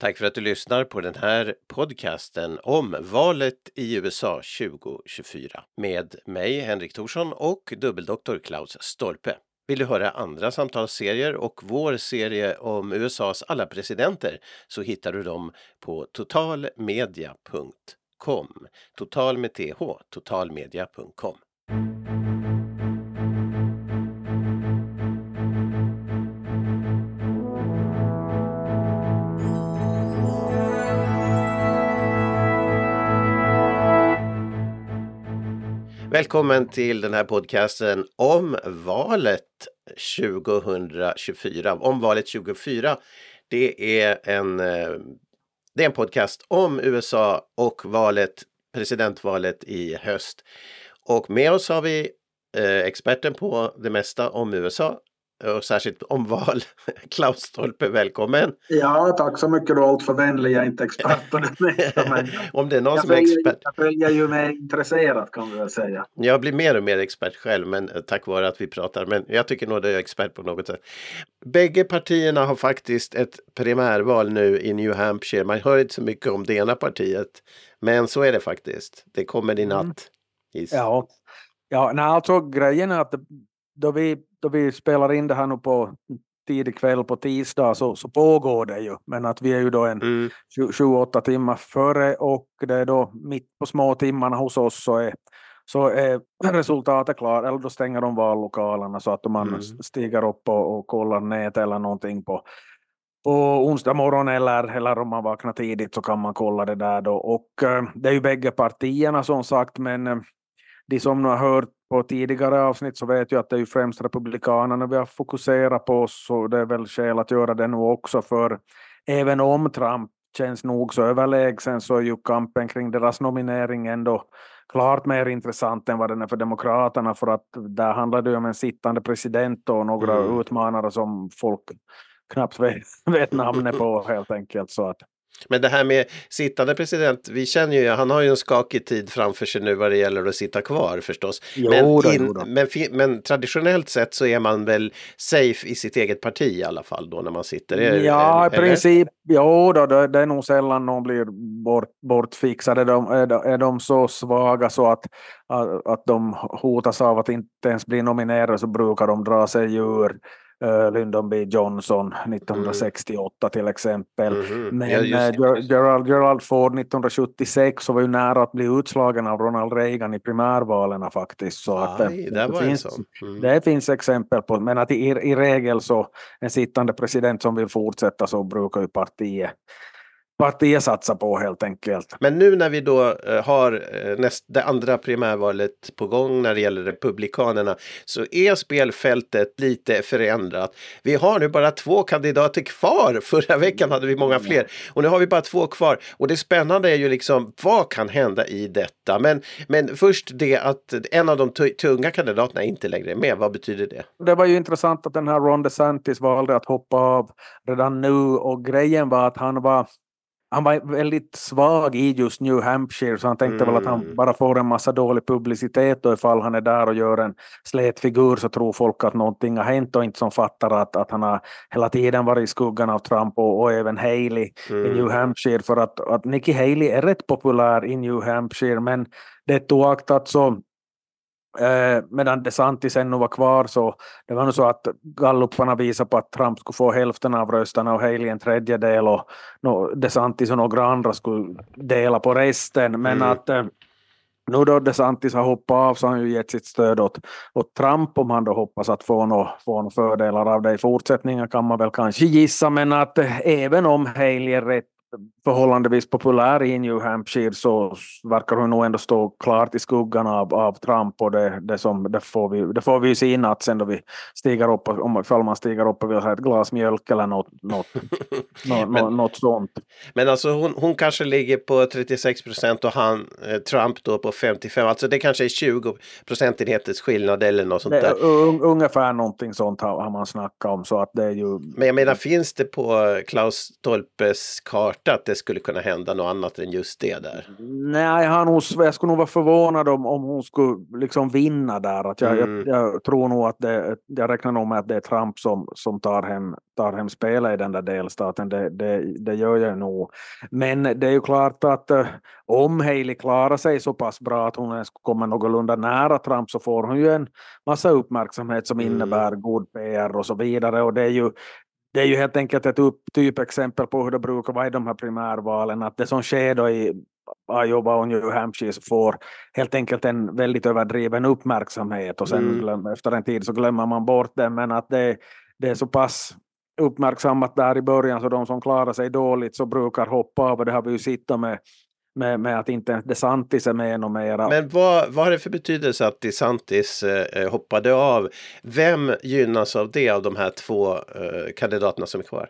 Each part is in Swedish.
Tack för att du lyssnar på den här podcasten om valet i USA 2024 med mig Henrik Thorsson och dubbeldoktor Klaus Stolpe. Vill du höra andra samtalsserier och vår serie om USAs alla presidenter så hittar du dem på totalmedia.com. Total med th, totalmedia.com. Välkommen till den här podcasten om valet 2024. Om valet 2024. Det är en, eh, det är en podcast om USA och valet, presidentvalet i höst. Och med oss har vi eh, experten på det mesta om USA, och särskilt om val. Klaus Stolpe, välkommen! Ja, tack så mycket. Du är alltför vänlig. Jag är inte expert på det. Men om det är någon jag som är följer- expert. Jag följer ju med intresserat kan vi väl säga. Jag blir mer och mer expert själv, men eh, tack vare att vi pratar. Men jag tycker nog att jag är expert på något sätt. Bägge partierna har faktiskt ett primärval nu i New Hampshire. Man hör inte så mycket om det ena partiet, men så är det faktiskt. Det kommer i natt. Is. Ja, ja nej, alltså grejen är att då vi, då vi spelar in det här nu på tidig kväll på tisdag så, så pågår det ju. Men att vi är ju då en Mm, 7-8 timmar före och det är då mitt på små timmarna hos oss så är, så är resultatet klart, eller då stänger de vallokalerna så att man Mm. stiger upp och, och kollar nät eller någonting på, på onsdag morgon eller, eller om man vaknar tidigt så kan man kolla det där då. Och eh, det är ju bägge partierna som sagt men eh, de som nu har hört på tidigare avsnitt så vet ju att det är ju främst republikanerna vi har fokuserat på så det är väl skäl att göra det nu också för även om Trump känns nog så överlägsen så är ju kampen kring deras nominering ändå klart mer intressant än vad den är för Demokraterna för att där handlar det ju om en sittande president och några Mm. utmanare som folk knappt vet, vet namnet på helt enkelt. Så att, Men det här med sittande president, vi känner ju, han har ju en skakig tid framför sig nu vad det gäller att sitta kvar förstås. Jo men, då, in- då. men, men traditionellt sett så är man väl safe i sitt eget parti i alla fall då när man sitter? Är- Ja, i princip. Jo, då, det, det är nog sällan någon blir bort, bortfixade. De, är, de, är de så svaga så att, att, att de hotas av att inte ens bli nominerade så brukar de dra sig ur. Uh, Lyndon B Johnson 1968 till exempel. Mhm. Men Ja, eh, det. Ger- Gerald, Gerald Ford 1976 så var ju nära att bli utslagen av Ronald Reagan i primärvalen faktiskt. Så att, eh, Aj, var en finns. Mm. det finns exempel på, men att i, i regel så en sittande president som vill fortsätta så brukar ju partiet, partiet satsa på helt enkelt. Men nu när vi då eh, har eh, näst, det andra primärvalet på gång när det gäller Republikanerna så är spelfältet lite förändrat. Vi har nu bara två kandidater kvar. Förra veckan hade vi många fler och nu har vi bara två kvar. Och det spännande är ju liksom vad kan hända i detta? Men, men först det att en av de tu- tunga kandidaterna inte längre är med. Vad betyder det? Det var ju intressant att den här Ron DeSantis valde att hoppa av redan nu och grejen var att han var han var väldigt svag i just New Hampshire så han tänkte väl att Mm. han bara får en massa dålig publicitet och ifall han är där och gör en slät figur så tror folk att någonting har hänt och inte som fattar att, att han har hela tiden varit i skuggan av Trump och, och även Haley i Mm. New Hampshire för att, att Nikki Haley är rätt populär i New Hampshire men det oaktat så Eh, medan DeSantis ännu var kvar så det var nog så att galluparna visade på att Trump skulle få hälften av rösterna och Haley en tredjedel och no, DeSantis och några andra skulle dela på resten. Men Mm. att eh, nu då DeSantis har hoppat av så har han ju gett sitt stöd åt, åt Trump om han då hoppas att få några få nå fördelar av det i fortsättningen kan man väl kanske gissa men att eh, även om Haley är rätt förhållandevis populär i New Hampshire så verkar hon nog ändå stå klart i skuggan av, av Trump och det, det, som, det, får vi, det får vi ju se i natt sen då vi stiger upp, om ifall man stiger upp och vill ha ett glas mjölk eller något, något, något, Men- något sånt. Men alltså hon, hon kanske ligger på 36 procent och han, eh, Trump då på 55. Alltså det kanske är 20 procentenheters skillnad eller något sånt Det, där. är un, ungefär någonting sånt har, har man snackat om så att det är ju Men jag menar, finns det på Klaus Stolpes karta borta att det skulle kunna hända något annat än just det där. Nej, han, jag skulle nog vara förvånad om, om hon skulle liksom vinna där. Att jag, mm. jag, jag, tror nog att det, jag räknar nog med att det är Trump som, som tar, hem, tar hem spelet i den där delstaten. Det, det, det gör jag nog. Men det är ju klart att uh, om Haley klarar sig så pass bra att hon ens kommer någorlunda nära Trump så får hon ju en massa uppmärksamhet som mm. innebär god PR och så vidare. Och det är ju det är ju helt enkelt ett upp, typexempel på hur det brukar vara i de här primärvalen, att det som sker då i Iowa och New Hampshire får helt enkelt en väldigt överdriven uppmärksamhet och sen mm. glöm, efter en tid så glömmer man bort det, men att det, det är så pass uppmärksammat där i början så de som klarar sig dåligt så brukar hoppa av och det har vi ju sett med med, med att inte DeSantis är med något mera. Men vad, vad har det för betydelse att DeSantis eh, hoppade av? Vem gynnas av det av de här två eh, kandidaterna som är kvar?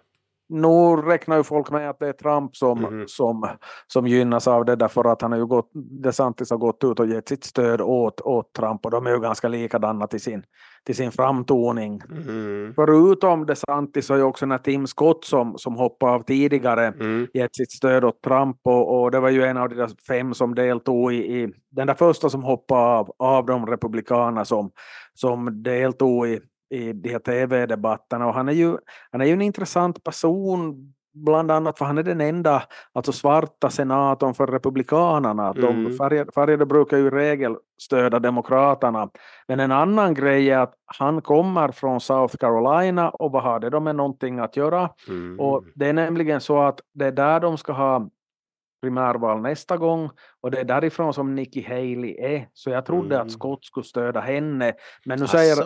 Nu räknar ju folk med att det är Trump som, mm. som, som gynnas av det därför att han har ju gått, DeSantis har gått ut och gett sitt stöd åt, åt Trump och de är ju ganska likadana till sin, till sin framtoning. Mm. Förutom DeSantis är ju också när Tim Scott som, som hoppade av tidigare mm. gett sitt stöd åt Trump och, och det var ju en av de fem som deltog i, i den där första som hoppade av, av de republikaner som, som deltog i i de här tv-debatterna och han är ju, han är ju en intressant person bland annat för han är den enda alltså svarta senatorn för republikanerna. Mm. De färgade, färgade brukar ju i regel stödja demokraterna. Men en annan grej är att han kommer från South Carolina och vad har det då med någonting att göra? Mm. Och det är nämligen så att det är där de ska ha primärval nästa gång och det är därifrån som Nikki Haley är. Så jag trodde mm. att Scott skulle stödja henne. Men nu säger,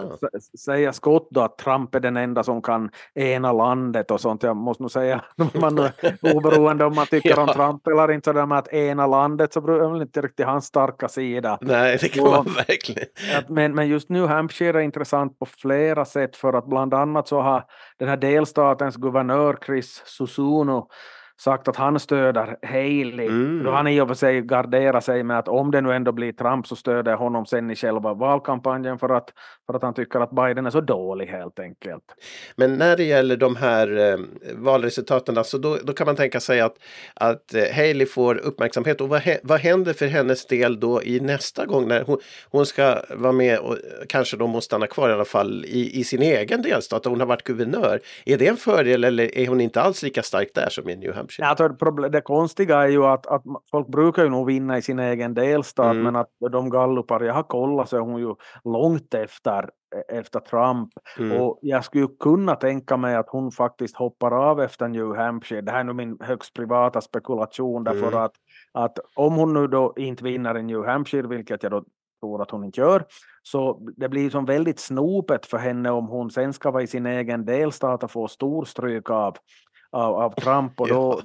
säger Scott då att Trump är den enda som kan ena landet och sånt. Jag måste nog säga, man, oberoende om man tycker ja. om Trump eller inte, så det med att ena landet så är väl inte riktigt hans starka sida. Nej, det kan man verkligen. Att, men, men just nu Hampshire är intressant på flera sätt för att bland annat så har den här delstatens guvernör Chris Susuno sagt att han stöder Haley. Mm. Då han i och för sig garderar sig med att om det nu ändå blir Trump så stöder jag honom sen i själva valkampanjen för att, för att han tycker att Biden är så dålig helt enkelt. Men när det gäller de här eh, valresultaten, så då, då kan man tänka sig att, att eh, Haley får uppmärksamhet. Och vad, vad händer för hennes del då i nästa gång när hon, hon ska vara med och kanske då måste stanna kvar i alla fall i, i sin egen delstat. Hon har varit guvernör. Är det en fördel eller är hon inte alls lika stark där som i New Hampshire? Hampshire. Alltså, det, konstiga är ju att, att folk brukar ju nog vinna i sin egen delstat mm. men att de gallupar jag har kollat så är hon ju långt efter, efter Trump. Mm. Och jag skulle kunna tänka mig att hon faktiskt hoppar av efter New Hampshire. Det här är nu min högst privata spekulation därför mm. att, att om hon nu då inte vinner i New Hampshire, vilket jag då tror att hon inte gör. Så det blir som väldigt snopet för henne om hon sen ska vara i sin egen delstat och få storstryk av, av, av Trump och då,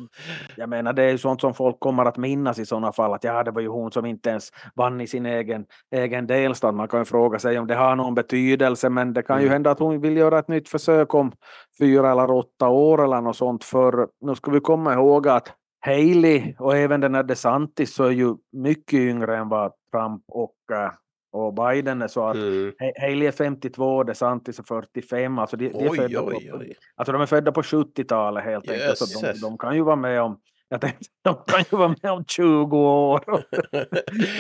jag menar det är ju sånt som folk kommer att minnas i sådana fall att ja, det var ju hon som inte ens vann i sin egen, egen delstat. Man kan ju fråga sig om det har någon betydelse men det kan mm. ju hända att hon vill göra ett nytt försök om fyra eller åtta år eller något sånt för nu ska vi komma ihåg att Haley och även den här DeSantis så är ju mycket yngre än vad Trump och uh, och Biden är så att mm. Haley är 52, DeSantis är 45. Alltså de, de är födda oj, oj. Alltså de är födda på 70-talet helt enkelt. Så de, de, kan ju vara med om jag tänkte de kan ju vara med om 20 år.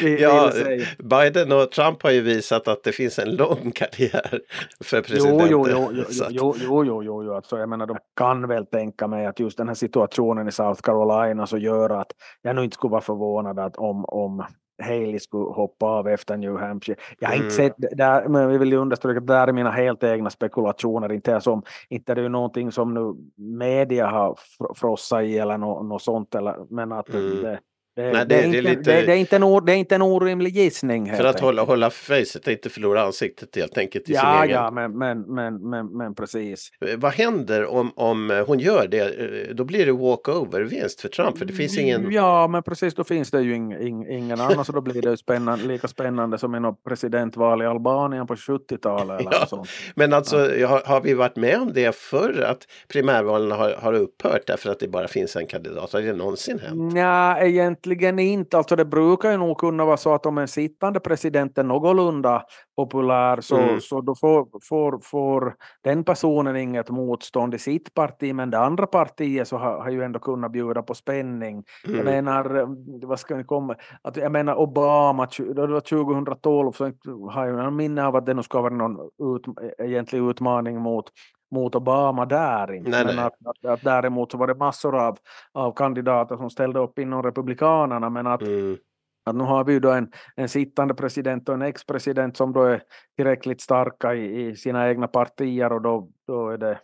ja, Biden och Trump har ju visat att det finns en lång karriär för presidenter. Jo, jo, jo, jo, jo, jo, jo, jo. Alltså, jag menar, de kan väl tänka mig att just den här situationen i South Carolina så gör att jag nu inte skulle vara förvånad att om, om Haley skulle hoppa av efter New Hampshire. Jag har mm. inte sett, där, men vi vill ju understryka att det där är mina helt egna spekulationer, inte, som, inte är det ju någonting som nu media har frossat i eller något, något sånt, eller, men att mm. det, det, Nej, det, det, är inte, lite... det, är inte en, det är inte en orimlig gissning. För att hålla, hålla facet och inte förlora ansiktet helt enkelt. I ja, sin egen... ja men, men, men, men, men precis. Eh, vad händer om, om hon gör det? Eh, då blir det walkover-vinst för Trump. För det finns ingen... Ja, men precis. Då finns det ju ing, ing, ingen annan. så då blir det spännande, lika spännande som i något presidentval i Albanien på 70-talet. ja, men alltså, ja. har, har, vi varit med om det förr? Att primärvalen har, har upphört därför att det bara finns en kandidat? Har det någonsin hänt? Ja, egentligen egentligen inte. Alltså det brukar ju nog kunna vara så att om en sittande president är någorlunda populär så, mm. så då får, får, får den personen inget motstånd i sitt parti men det andra partiet så har, har ju ändå kunnat bjuda på spänning. Mm. Jag menar, vad ska ni komma, att jag menar Obama, det var 2012 så har jag minne av att det nog ska vara någon ut, egentlig utmaning mot mot Obama där inte. Nej, men nej. Att, att, att, däremot så var det massor av, av kandidater som ställde upp inom Republikanerna men att, mm. att nu har vi ju då en, en sittande president och en ex-president som då är tillräckligt starka i, i sina egna partier och då, då är det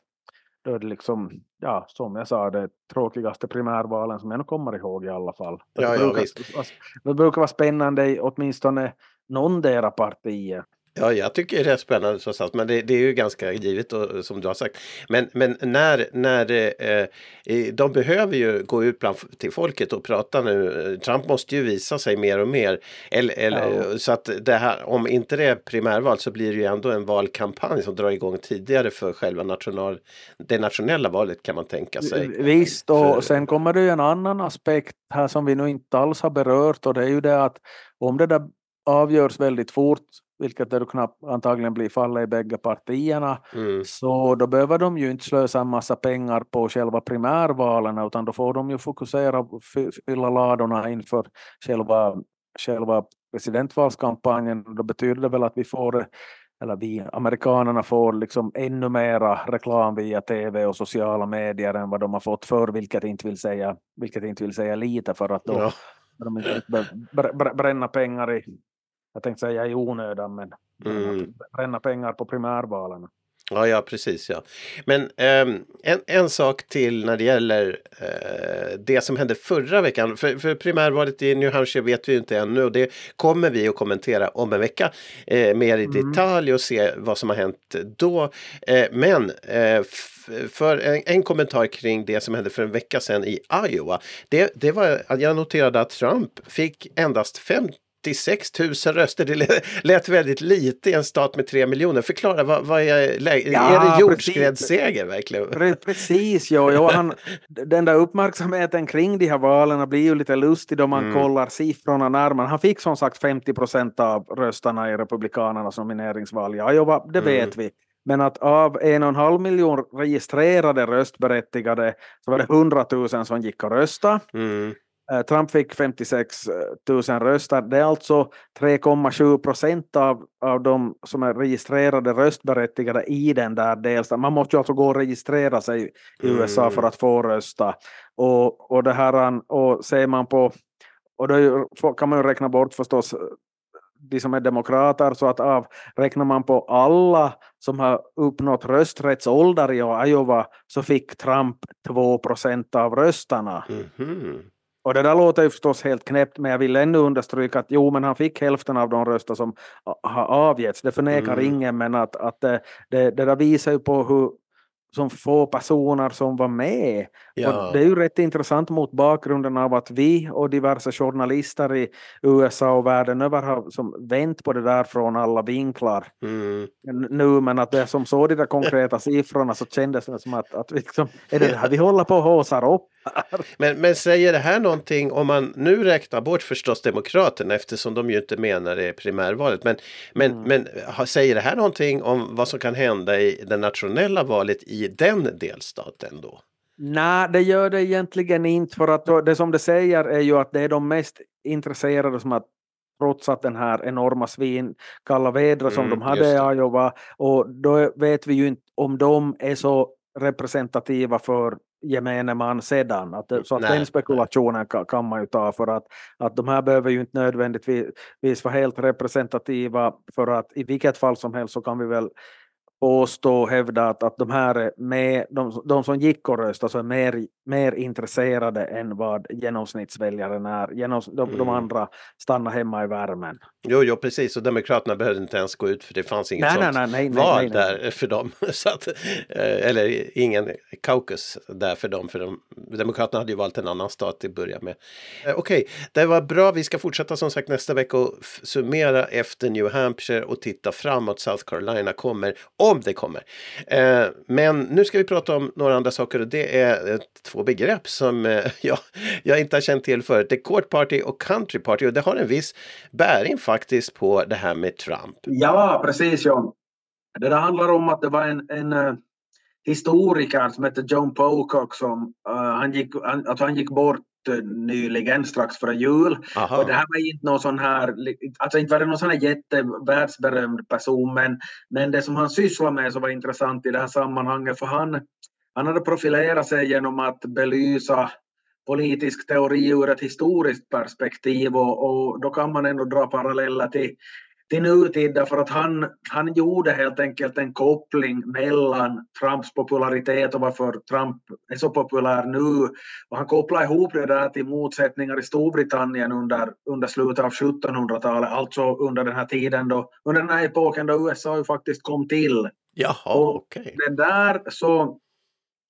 då är det liksom, ja, som jag sa, det tråkigaste primärvalen som jag nu kommer ihåg i alla fall. Ja, det, ja, brukar, det brukar vara spännande i åtminstone någondera partier. Ja, jag tycker det är spännande så sagt, men det, det, är ju ganska givet och, som du har sagt. Men, men när, när eh, de behöver ju gå ut bland, till folket och prata nu. Trump måste ju visa sig mer och mer. Eller, eller, ja. Så att det här, om inte det är primärval så blir det ju ändå en valkampanj som drar igång tidigare för själva national, det nationella valet kan man tänka sig. Visst, och för... sen kommer det ju en annan aspekt här som vi nog inte alls har berört och det är ju det att om det där avgörs väldigt fort vilket det knappt antagligen blir fallet i bägge partierna, mm. så då behöver de ju inte slösa en massa pengar på själva primärvalen utan då får de ju fokusera fylla ladorna inför själva, själva presidentvalskampanjen. Då betyder det väl att vi får eller vi amerikanerna får liksom ännu mera reklam via tv och sociala medier än vad de har fått förr, vilket inte vill säga, vilket inte vill säga lite för att då ja. de inte bränna pengar i jag tänkte säga i onödan, men mm. bränna pengar på primärvalen. Ja, ja, precis. Ja. Men eh, en, en sak till när det gäller eh, det som hände förra veckan. För, för primärvalet i New Hampshire vet vi inte ännu och det kommer vi att kommentera om en vecka eh, mer i mm. detalj och se vad som har hänt då. Eh, men eh, för en, en, kommentar kring det som hände för en vecka sedan i Iowa. Det, det var, jag noterade att Trump fick endast 50 86 000 röster. Det lät väldigt lite i en stat med 3 miljoner. Förklara, vad, vad är läget? Ja, är det jordskredsseger verkligen? Precis, ja. ja han, den där uppmärksamheten kring de här valen blir ju lite lustig då man mm. kollar siffrorna närmare. Han fick som sagt 50 procent av rösterna i Republikanernas nomineringsval. Ja, ja det mm. vet vi. Men att av en och en halv miljon registrerade röstberättigade så var det 100 000 som gick och röstade. Mm. Eh, Trump fick 56 000 röster. Det är alltså 3,7 procent av, av de som är registrerade röstberättigade i den där delstaten. Man måste ju alltså gå och registrera sig i USA mm. för att få rösta. Och, och, det här, och ser man på, och då kan man ju räkna bort förstås eh, de som är demokrater, så att av, räknar man på alla som har uppnått rösträttsålder i Iowa så fick Trump 2 procent av röstarna. Mm. Och det där låter ju förstås helt knäppt, men jag vill ändå understryka att jo, men han fick hälften av de röster som har avgetts. Det förnekar mm. ingen, men att, att det, det, det där visar ju på hur, som få personer som var med. Ja. Och det är ju rätt intressant mot bakgrunden av att vi och diverse journalister i USA och världen över har som vänt på det där från alla vinklar mm. nu, men att det som såg de där konkreta siffrorna så kändes det som att, att liksom, är det det här vi håller på och håsar upp? men, men säger det här någonting om man nu räknar bort förstås Demokraterna eftersom de ju inte menar det primärvalet. Men, men, mm. men säger det här någonting om vad som kan hända i det nationella valet i den delstaten då? Nej, det gör det egentligen inte för att det som det säger är ju att det är de mest intresserade som att trots att den här enorma svin kalla vädret som mm, de hade i Iowa och då vet vi ju inte om de är så representativa för gemene man sedan. Att, så att nej, den spekulationen kan, kan, man ju ta för att, att de här behöver ju inte nödvändigtvis vara helt representativa för att i vilket fall som helst så kan vi väl påstå och hävda att, att de här är med, de, de som gick och röstade så är mer, mer intresserade än vad genomsnittsväljaren är. Genoms, de, mm. de andra stannar hemma i värmen. Jo, jo, precis. Och Demokraterna behövde inte ens gå ut för det fanns inget nej, sånt nej, nej, val där för dem. Så att, eh, eller ingen caucus där för dem. För de, Demokraterna hade ju valt en annan stat till att börja med. Eh, okej, okay, det var bra. Vi ska fortsätta som sagt nästa vecka och summera efter New Hampshire och titta framåt. South Carolina kommer om det kommer. Eh, men nu ska vi prata om några andra saker och det är eh, två begrepp som eh, jag, jag inte har känt till förut. Det är Court Party och Country Party och det har en viss bäring faktiskt på det här med Trump. Ja, precis John. Det där handlar om att det var en, en uh, historiker som hette John Pocock som uh, han, gick, han, alltså han gick bort nyligen strax före jul. Aha. Och det här var inte någon sån här, alltså inte var det någon sån här jättevärldsberömd person men, men det som han sysslade med så var intressant i det här sammanhanget för han, han hade profilerat sig genom att belysa politisk teori ur ett historiskt perspektiv och, och då kan man ändå dra paralleller till till nutid därför att han, han gjorde helt enkelt en koppling mellan Trumps popularitet och varför Trump är så populär nu. Och han kopplade ihop det där till motsättningar i Storbritannien under, under slutet av 1700-talet, alltså under den här tiden då, under den här epoken då USA ju faktiskt kom till. Jaha, okej. Okay. Det där så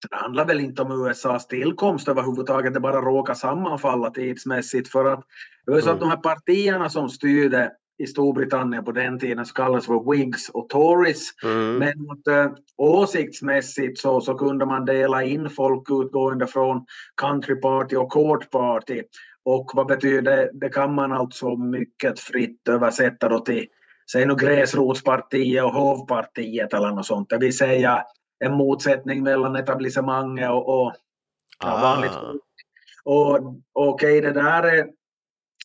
det handlar väl inte om USAs tillkomst överhuvudtaget, det bara råkar sammanfalla tidsmässigt för att det var så att mm. de här partierna som styrde i Storbritannien på den tiden så kallades för Whigs och Tories. Mm. Men äh, åsiktsmässigt så, så kunde man dela in folk utgående från Country Party och Court Party. Och vad betyder det? Kan man alltså mycket fritt översätta då till säg nu gräsrotspartiet och hovpartiet eller något sånt. Det vill säga en motsättning mellan etablissemanget och, och ah. vanligt folk. Och okej, okay, det där är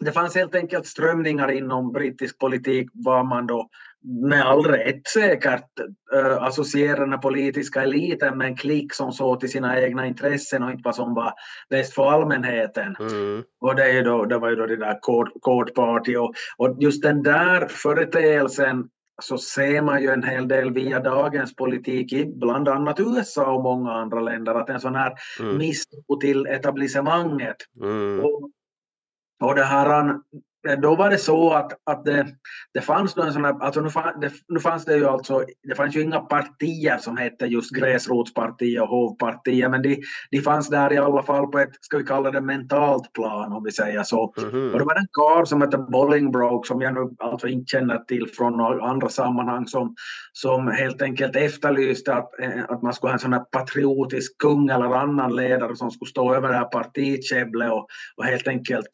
det fanns helt enkelt strömningar inom brittisk politik var man då med all rätt säkert äh, associerar den politiska eliten med en klick som såg till sina egna intressen och inte vad som var bäst för allmänheten. Mm. Och det, är då, det var ju då det där Court Party och, och just den där företeelsen så ser man ju en hel del via dagens politik i bland annat USA och många andra länder att en sån här mm. misstro till etablissemanget. Mm. Och och det här, då var det så att, att det, det fanns en sån här, alltså nu, fann, det, nu fanns det ju alltså, det fanns ju inga partier som hette just gräsrotspartier och hovpartier, men de, de fanns där i alla fall på ett, ska vi kalla det mentalt plan om vi säger så. Mm -hmm. Och det var en karl som hette Bolingbroke som jag nu alltså inte känner till från andra sammanhang som, som helt enkelt efterlyste att, eh, att man skulle ha en sån här patriotisk kung eller annan ledare som skulle stå över det här partikäbblet och, och helt enkelt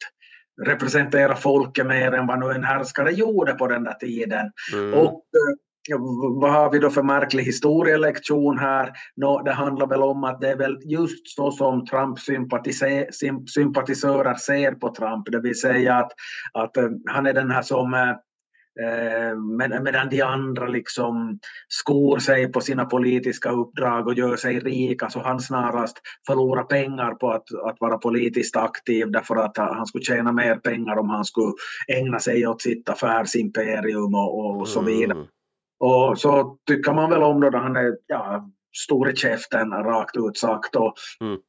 representera folket mer än vad nu en härskare gjorde på den där tiden. Mm. Och eh, vad har vi då för märklig historielektion här? No, det handlar väl om att det är väl just så som Trump sympatisörer ser på Trump, det vill säga att, att eh, han är den här som eh, Eh, medan de andra liksom skor sig på sina politiska uppdrag och gör sig rika så han snarast förlorar pengar på att, att vara politiskt aktiv därför att han skulle tjäna mer pengar om han skulle ägna sig åt sitt affärsimperium och, och så vidare. Mm. Och så tycker man väl om då när han är ja, stor i käften rakt ut sagt. Och, mm.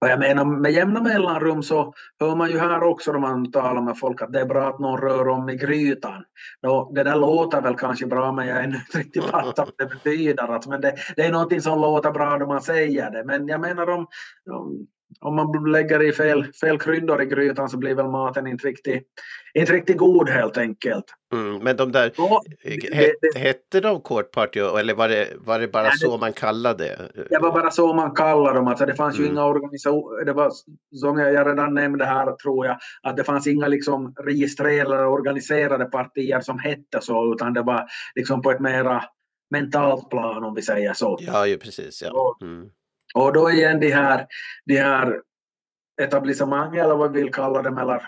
Och jag menar med jämna mellanrum så hör man ju här också när man talar med folk att det är bra att någon rör om i grytan. Då, det där låter väl kanske bra men jag är inte riktigt fast vad det betyder. Alltså, men det, det är någonting som låter bra när man säger det. Men jag menar om, om om man lägger i fel, fel kryddor i grytan så blir väl maten inte riktigt, inte riktigt god helt enkelt. Mm, men de där, ja, det, det, hette de Court Party eller var det, var det bara ja, så man kallade det? Det var bara så man kallade dem. Alltså det fanns mm. ju inga organisationer. Det var som jag redan nämnde här tror jag att det fanns inga liksom registrerade organiserade partier som hette så utan det var liksom på ett mera mentalt plan om vi säger så. Ja, ju precis. Ja. Mm. Och då igen de här, de här etablissemangen eller vad vi vill kalla dem eller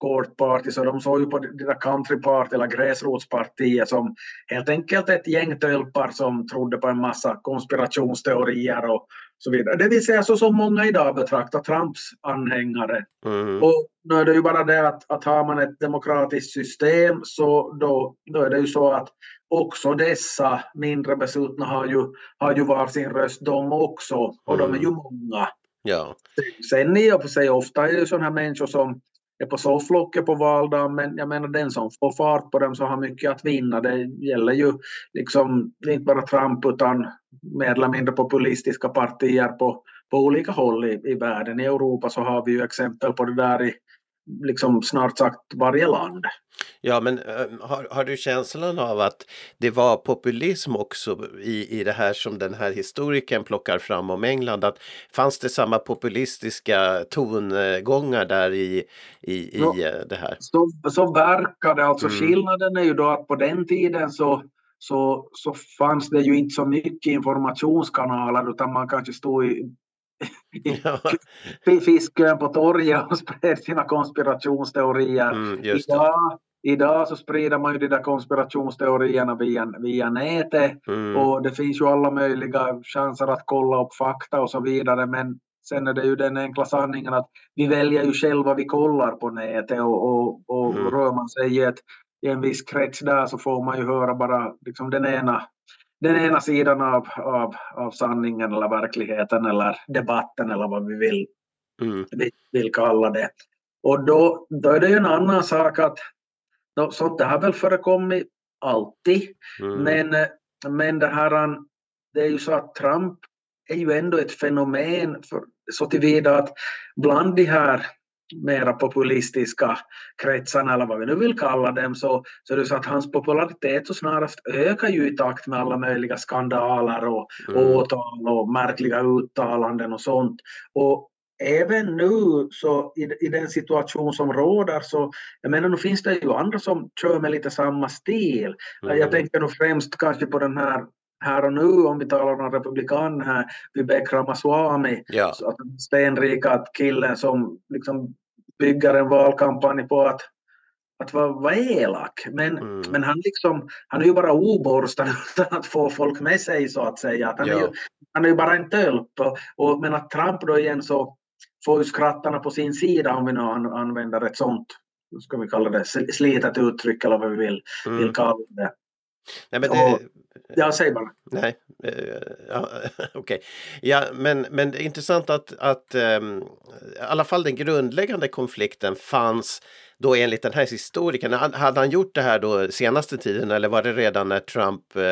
court party så de såg ju på det där country party eller gräsrotspartiet som helt enkelt ett gäng tölpar som trodde på en massa konspirationsteorier och så vidare. Det vill säga så som många idag betraktar Trumps anhängare. Mm. Och nu är det ju bara det att, att har man ett demokratiskt system så då, då är det ju så att också dessa mindre besuttna har ju, har ju var sin röst de också och mm. de är ju mm. många. Ja. Sen i och för sig ofta är det sådana här människor som är på sofflocket på valdagen men jag menar den som får fart på dem så har mycket att vinna. Det gäller ju liksom inte bara Trump utan mer eller mindre populistiska partier på, på olika håll i, i världen. I Europa så har vi ju exempel på det där i liksom snart sagt varje land. Ja, men har, har du känslan av att det var populism också i, i det här som den här historikern plockar fram om England? Att fanns det samma populistiska tongångar där i, i, i ja, det här? Så, så verkar det. Alltså mm. skillnaden är ju då att på den tiden så så, så fanns det ju inte så mycket informationskanaler utan man kanske stod i, ja. fiskön på torget och spred sina konspirationsteorier. Mm, idag, idag så sprider man ju de där konspirationsteorierna via, via nätet mm. och det finns ju alla möjliga chanser att kolla upp fakta och så vidare men sen är det ju den enkla sanningen att vi väljer ju själva vi kollar på nätet och, och, och mm. rör man sig i ett i en viss krets där så får man ju höra bara liksom den ena den ena sidan av, av, av sanningen eller verkligheten eller debatten eller vad vi vill, mm. vi vill kalla det. Och då, då är det ju en annan sak att då, sånt det har väl förekommit alltid. Mm. Men, men det här det är ju så att Trump är ju ändå ett fenomen för, så tillvida att bland de här mera populistiska kretsarna eller vad vi nu vill kalla dem så, så är det så att hans popularitet så snarast ökar ju i takt med alla möjliga skandaler och mm. åtal och märkliga uttalanden och sånt. Och även nu så i, i den situation som råder så jag menar nu finns det ju andra som kör med lite samma stil. Mm. Jag tänker nog främst kanske på den här här och nu, om vi talar om republikanen här, Vivek Ramaswamy, ja. så att stenrika killen som liksom bygger en valkampanj på att, att vara, vara elak. Men, mm. men han, liksom, han är ju bara oborstad utan att få folk med sig så att säga. Att han, ja. är ju, han är ju bara en tölp. Och, och, men att Trump då igen så får ju skrattarna på sin sida om vi nu använder ett sånt, ska vi kalla det, slitet uttryck eller vad vi vill, mm. vill kalla det. Nej, men det, Ja, säg bara. Nej, uh, ja, okej. Okay. Ja, men, men det är intressant att, att um, i alla fall den grundläggande konflikten fanns då enligt den här historikern. Hade han gjort det här då senaste tiden eller var det redan när Trump uh,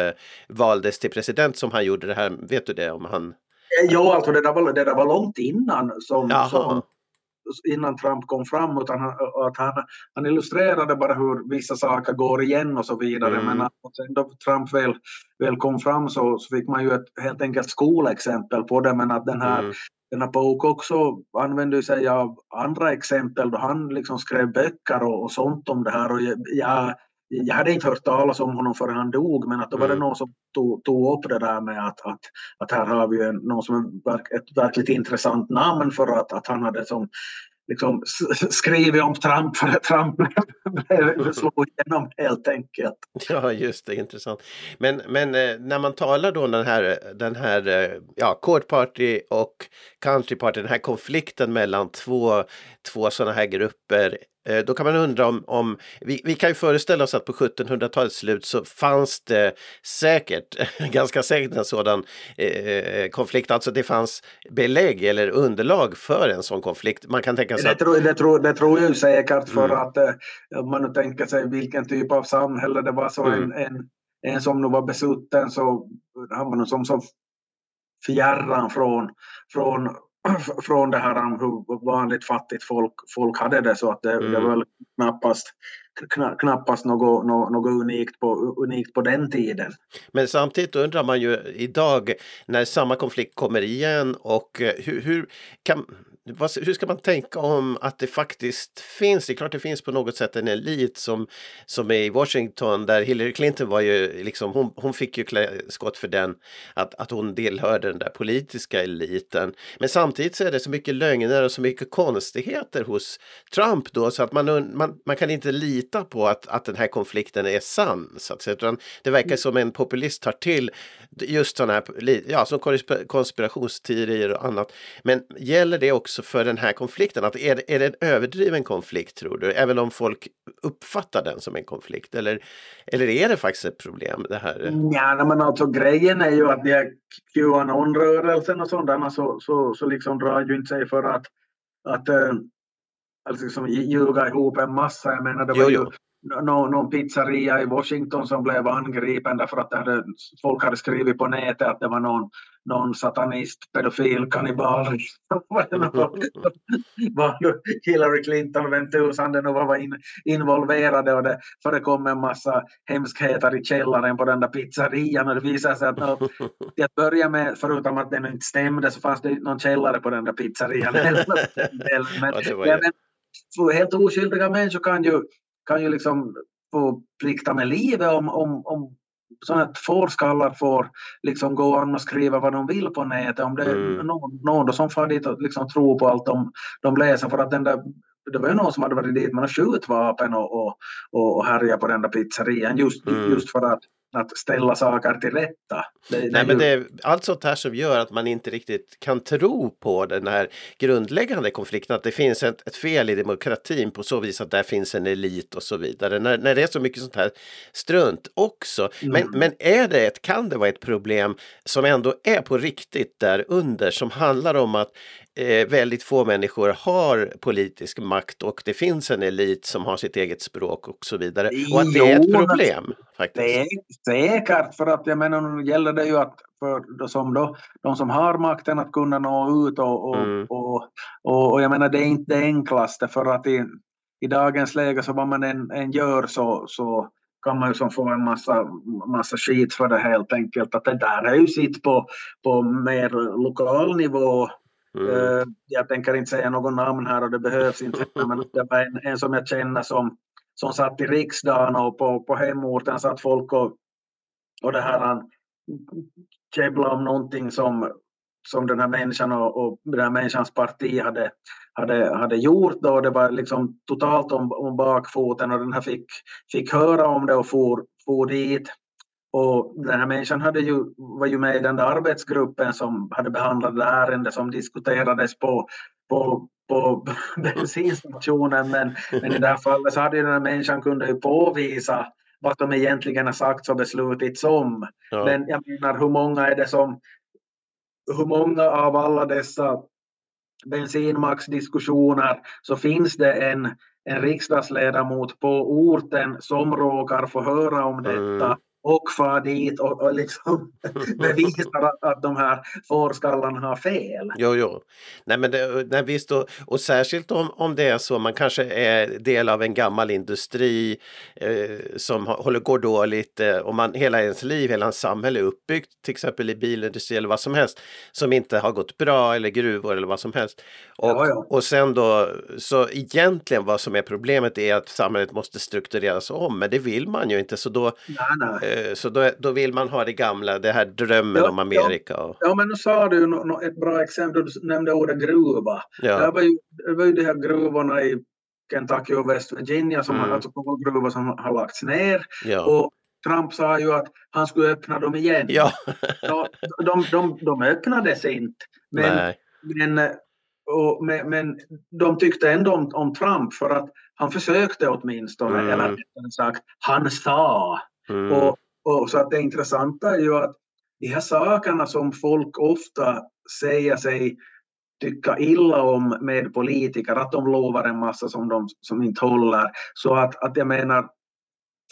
valdes till president som han gjorde det här? Vet du det om han? Ja, alltså det där var, det där var långt innan som, som, innan Trump kom fram utan han, att han, han illustrerade bara hur vissa saker går igen och så vidare. Mm. Men sen då Trump väl, väl kom fram så, så fick man ju ett helt enkelt skolexempel på det. Men att den här, mm. den här Pouk också använde sig av andra exempel då han liksom skrev böcker och, och sånt om det här. Och jag, jag hade inte hört talas om honom förrän han dog, men att då var det mm. någon som tog, tog upp det där med att, att, att här har vi en, någon som är ett verkligt intressant namn för att, att han hade som liksom skrivit om Trump för att Trump slog igenom helt enkelt. Ja, just det, intressant. Men, men eh, när man talar då den här, den här eh, ja, Court Party och Country Party, den här konflikten mellan två, två sådana här grupper då kan man undra om, om vi, vi, kan ju föreställa oss att på 1700-talets slut så fanns det säkert, ganska säkert en sådan eh, konflikt, alltså det fanns belägg eller underlag för en sån konflikt. Man kan tänka sig det, att... tror, det, tror, det tror jag säkert för mm. att eh, om man nu tänker sig vilken typ av samhälle det var så mm. en, en, en som nu var besutten så han var nog som så fjärran från, från från det här om hur vanligt fattigt folk, folk hade det så att det, mm. det var knappast, knappast något, något, något unikt, på, unikt på den tiden. Men samtidigt undrar man ju idag när samma konflikt kommer igen och eh, hur, hur kan hur ska man tänka om att det faktiskt finns? Det är klart det finns på något sätt en elit som, som är i Washington där Hillary Clinton var ju liksom, hon, hon fick ju klä skott för den, att, att hon tillhörde den där politiska eliten. Men samtidigt så är det så mycket lögner och så mycket konstigheter hos Trump då så att man, man, man kan inte lita på att, att den här konflikten är sann. Så att säga. Utan det verkar som en populist tar till just sådana här, ja, som konspirationsteorier och annat. Men gäller det också för den här konflikten? Att är, det, är det en överdriven konflikt tror du? Även om folk uppfattar den som en konflikt? Eller, eller är det faktiskt ett problem det här? Ja, men alltså grejen är ju att det är Qanon-rörelsen och sådana så, så, så liksom drar ju inte sig för att, att alltså liksom ljuga ihop en massa. Jag menar, det var jo, ju någon, någon pizzeria i Washington som blev angripen därför att hade, folk hade skrivit på nätet att det var någon, någon satanist, pedofil, kannibal. var Hillary Clinton, vem tusan det nu var in, involverade och det förekom en massa hemskheter i källaren på den där pizzerian och det visade sig att no, till att börja med, förutom att det inte stämde, så fanns det någon källare på den där pizzerian. men, ja, men, helt oskyldiga människor kan ju kan ju liksom få plikta med livet om, om, om sådana att fårskallar får liksom gå an och skriva vad de vill på nätet. Om det är mm. någon, någon som far dit och liksom tror på allt de, de läser. För att den där, det var ju någon som hade varit dit med skjutvapen och, och, och härjat på den där pizzerian just, mm. just för att att ställa saker till rätta. Det, Nej, det men det är allt sånt här som gör att man inte riktigt kan tro på den här grundläggande konflikten, att det finns ett, ett fel i demokratin på så vis att där finns en elit och så vidare. När, när det är så mycket sånt här strunt också. Mm. Men, men är det ett, kan det vara ett problem som ändå är på riktigt där under som handlar om att eh, väldigt få människor har politisk makt och det finns en elit som har sitt eget språk och så vidare. Och att det är ett problem. Faktiskt. Det är säkert, för att jag menar nu gäller det ju att för som då, de som har makten att kunna nå ut och, och, mm. och, och, och, jag menar det är inte det enklaste för att i, i dagens läge så vad man än, än gör så, så kan man ju som få en massa, massa skit för det helt enkelt. Att det där är ju sitt på, på mer lokal nivå Mm. Eh, jag tänker inte säga något namn här och det behövs inte, men det var en, en som jag känner som, som satt i riksdagen och på, på hemorten satt folk och, och det här han käbblade om någonting som, som den här människan och, och den här människans parti hade, hade, hade gjort då. Det var liksom totalt om, om bakfoten och den här fick, fick höra om det och for, for dit. Och den här människan hade ju, var ju med i den där arbetsgruppen som hade behandlat det ärende som diskuterades på, på, på bensinstationen. Men, men i det här fallet så hade ju den här människan kunde ju påvisa vad som egentligen har sagts och beslutits om. Ja. Men jag menar, hur många är det som... Hur många av alla dessa bensinmaxdiskussioner så finns det en, en riksdagsledamot på orten som råkar få höra om detta mm och far dit och, och liksom bevisar att, att de här fårskallarna har fel. Jo, jo. Nej, men det, nej, visst, och, och särskilt om, om det är så, man kanske är del av en gammal industri eh, som håller, går dåligt eh, och man, hela ens liv, hela ens samhälle är uppbyggt, till exempel i bilindustri eller vad som helst, som inte har gått bra eller gruvor eller vad som helst. Och, ja, ja. och sen då, så egentligen vad som är problemet är att samhället måste struktureras om, men det vill man ju inte, så då nej, nej Eh, så då, då vill man ha det gamla, det här drömmen ja, om Amerika. Och... Ja, men nu sa du no, ett bra exempel, du nämnde ordet gruva. Ja. Det, var ju, det var ju de här gruvorna i Kentucky och West Virginia, som mm. alltså gruvor som har lagts ner. Ja. Och Trump sa ju att han skulle öppna dem igen. Ja. ja de, de, de öppnades inte. Men, men, och, men, men de tyckte ändå om, om Trump för att han försökte åtminstone, mm. eller sagt, han sa. Mm. Och, och så att det intressanta är ju att de här sakerna som folk ofta säger sig tycka illa om med politiker, att de lovar en massa som de som inte håller. Så att, att jag menar,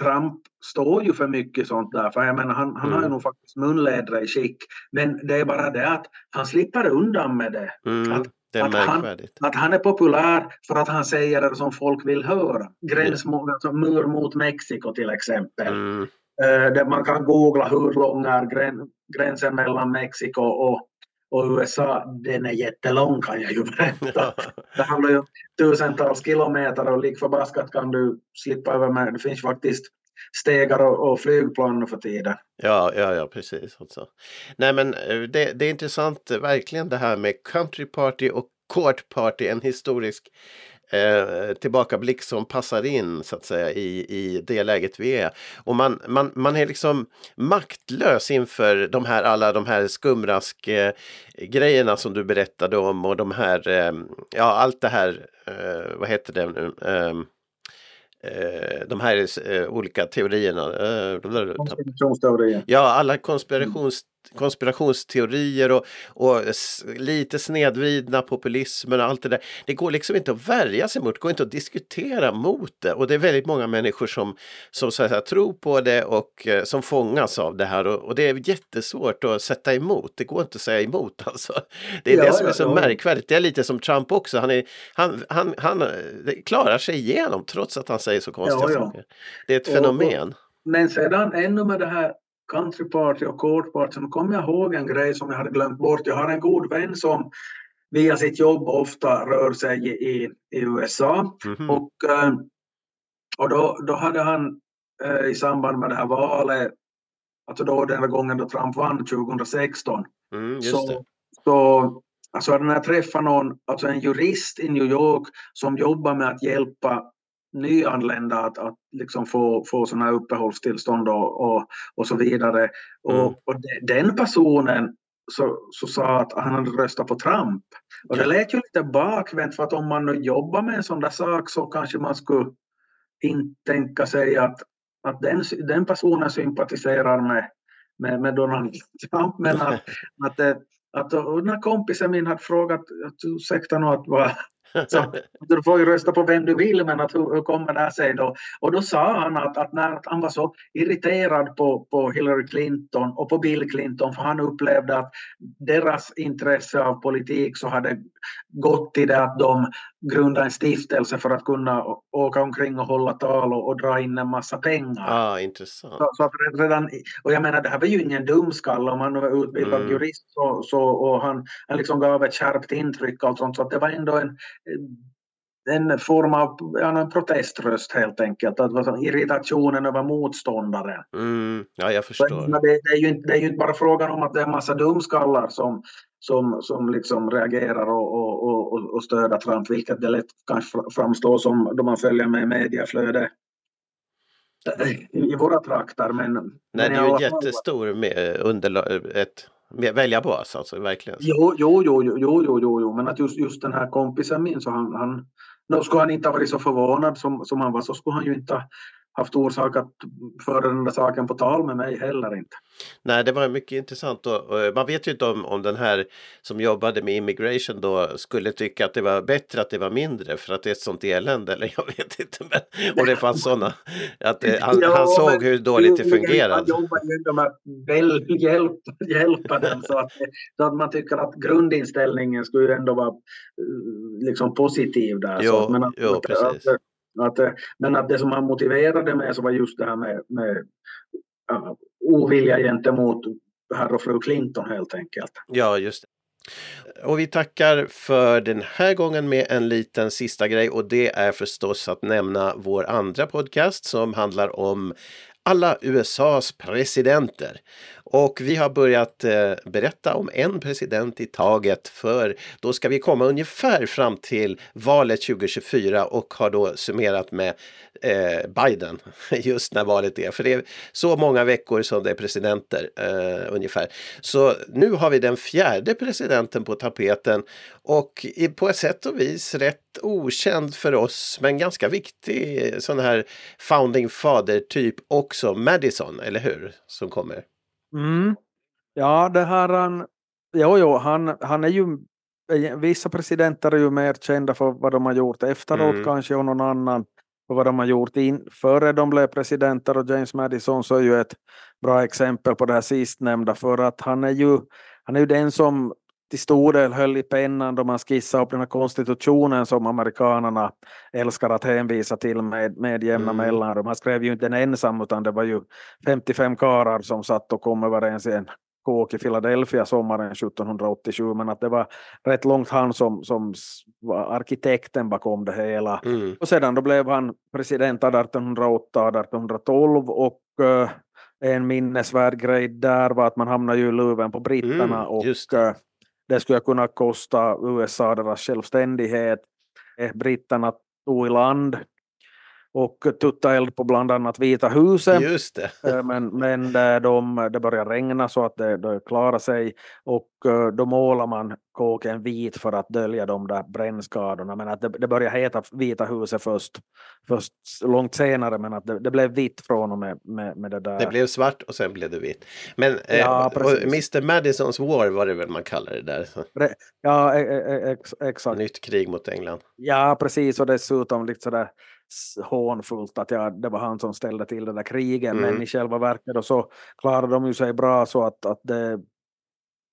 Trump står ju för mycket sånt där, för jag menar, han, han mm. har ju mm. nog faktiskt munlädra i skick. Men det är bara det att han slipper undan med det. Mm. Att, att han, att han är populär för att han säger det som folk vill höra. Gräns mot, alltså, mur mot Mexiko till exempel. Mm. Eh, där man kan googla hur lång är gränsen mellan Mexiko och, och USA. Den är jättelång kan jag ju berätta. Det handlar ju om tusentals kilometer och lik förbaskat kan du slippa över med. Det finns faktiskt stegar och, och flygplan nu för tiden. Ja, ja, ja, precis. Alltså. Nej, men eh, det, det är intressant verkligen det här med country party och court party, en historisk eh, tillbakablick som passar in så att säga i, i det läget vi är. Och man, man, man är liksom maktlös inför de här, alla de här skumrask eh, grejerna som du berättade om och de här, eh, ja allt det här, eh, vad heter det nu? Eh, Eh, de här eh, olika teorierna. Konspirationsteorier. Ja, alla konspirations konspirationsteorier och, och lite snedvridna populismen och allt det där. Det går liksom inte att värja sig mot, det går inte att diskutera mot det och det är väldigt många människor som, som så säga, tror på det och eh, som fångas av det här och, och, det är jättesvårt att sätta emot. Det går inte att säga emot alltså. Det är ja, det som är så ja. märkvärdigt. Det är lite som Trump också. Han, är, han, han, han eh, klarar sig igenom trots att han säger så konstiga ja, saker. Det är ett fenomen. Men sedan ännu med det här country party och court party så kommer jag ihåg en grej som jag hade glömt bort. Jag har en god vän som via sitt jobb ofta rör sig i, i USA. Mm -hmm. Och, eh, och då, då hade han eh, i samband med det här valet, alltså då den gången då Trump vann 2016, mm, så, så alltså hade han träffat någon, alltså en jurist i New York som jobbar med att hjälpa nyanlända att, att liksom få, få sådana här uppehållstillstånd och, och, och så vidare. Och, mm. och den personen så, så sa att han hade röstat på Trump. Och det lät ju lite bakvänt för att om man nu jobbar med en sån där sak så kanske man skulle inte tänka sig att, att den, den personen sympatiserar med, med, med Donald Trump. Men att, att, att, att och när kompisen min hade frågat, ursäkta nu att vad, så, du får ju rösta på vem du vill, men att hur, hur kommer det sig då? Och då sa han att, att när han var så irriterad på, på Hillary Clinton och på Bill Clinton, för han upplevde att deras intresse av politik så hade gått till det att de grundade en stiftelse för att kunna åka omkring och hålla tal och, och dra in en massa pengar. Ah, intressant. Så, så redan, och jag menar, det här var ju ingen dumskalle om han var utbildad mm. jurist så, så, och han, han liksom gav ett skärpt intryck och sånt, så att det var ändå en en form av ja, en proteströst helt enkelt. Att irritationen över motståndaren. Mm, ja, jag förstår. Det, det, är ju inte, det är ju inte bara frågan om att det är en massa dumskallar som, som, som liksom reagerar och, och, och, och stöder Trump, vilket det lätt kanske framstår som då man följer med mediaflödet i våra trakter. Men, Nej, men det är ju en jättestor med underlag, ett väljarbas alltså, verkligen. Jo, jo, jo, jo, jo, jo, jo, men att just, just den här kompisen min så han, han då skulle han inte ha varit så förvånad som, som han var så skulle han ju inte haft orsak att föra den där saken på tal med mig heller inte. Nej, det var mycket intressant och, man vet ju inte om, om den här som jobbade med immigration då skulle tycka att det var bättre att det var mindre för att det är ett sånt elände eller jag vet inte. Men, och det fanns sådana, att det, han, ja, han såg hur dåligt det fungerade. Han ju hjälp, den så att, så att man tycker att grundinställningen skulle ändå vara eh, liksom positiv där. Jo, så, men att, jo, precis. Att, att, eh, men att det som han motiverade med så var just det här med, med uh, ovilja gentemot herr och fru Clinton helt enkelt. Ja, just det. Och vi tackar för den här gången med en liten sista grej och det är förstås att nämna vår andra podcast som handlar om alla USAs presidenter. Och vi har börjat eh, berätta om en president i taget för då ska vi komma ungefär fram till valet 2024 och har då summerat med eh, Biden just när valet är. För det är så många veckor som det är presidenter eh, ungefär. Så nu har vi den fjärde presidenten på tapeten och på ett sätt och vis rätt okänd för oss men ganska viktig eh, sån här founding father typ också Madison, eller hur? Som kommer. Mm. Ja, det här han, jo, jo, han, han är ju, vissa presidenter är ju mer kända för vad de har gjort efteråt mm. kanske och någon annan för vad de har gjort in, före de blev presidenter och James Madison så är ju ett bra exempel på det här sistnämnda för att han är ju, han är ju den som till stor del höll i pennan då man skissade upp den här konstitutionen som amerikanerna älskar att hänvisa till med, med jämna mm. mellanrum. Han skrev ju inte den ensam utan det var ju 55 karar som satt och kom överens i en kåk i Philadelphia sommaren 1787 men att det var rätt långt han som, som var arkitekten bakom det hela. Mm. Och sedan då blev han president 1808 1812 och uh, en minnesvärd grej där var att man hamnade ju i luven på britterna mm, och det skulle kunna kosta USA deras självständighet. Eh, britterna tog i land och tutta eld på bland annat Vita huset. Just det. Eh, men, men det, de, det börjar regna så att det, det klarar sig och eh, då målar man kåken vit för att dölja de där brännskadorna. Men att det, det börjar heta Vita huset först, först långt senare men att det, det blev vitt från och med, med, med det där. Det blev svart och sen blev det vitt. Men Ja, eh. Mr Madisons War var det väl man kallar det där. Ja, e- e- ex, exakt. nytt krig mot England. Ja, precis. Och dessutom lite sådär hånfullt att ja, det var han som ställde till det där kriget. Mm. Men i själva verket och så klarade de ju sig bra så att, att det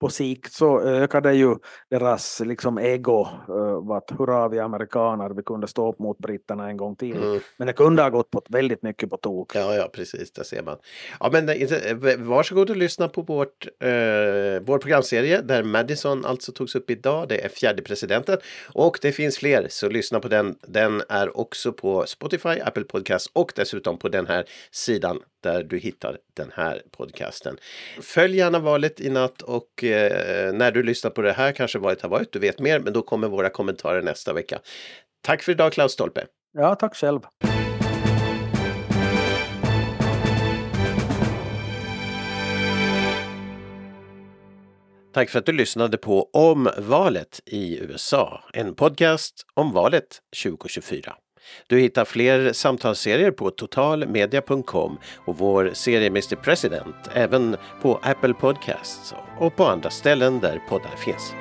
på sikt så ökade ju deras liksom ego. Uh, att hurra vi amerikaner, vi kunde stå upp mot britterna en gång till. Mm. Men det kunde ha gått på väldigt mycket på tok. Ja, ja, precis, där ser man. Ja, men eh, eh, varsågod och lyssna på vårt, eh, vår programserie där Madison alltså togs upp idag. Det är fjärde presidenten och det finns fler, så lyssna på den. Den är också på Spotify, Apple Podcast och dessutom på den här sidan där du hittar den här podcasten. Följ gärna valet i natt och eh, när du lyssnar på det här kanske valet har varit, du vet mer, men då kommer våra kommentarer nästa vecka. Tack för idag Klaus Stolpe! Ja, tack själv. Tack för att du lyssnade på Om valet i USA, en podcast om valet 2024. Du hittar fler samtalsserier på totalmedia.com och vår serie Mr President även på Apple Podcasts och på andra ställen där poddar finns.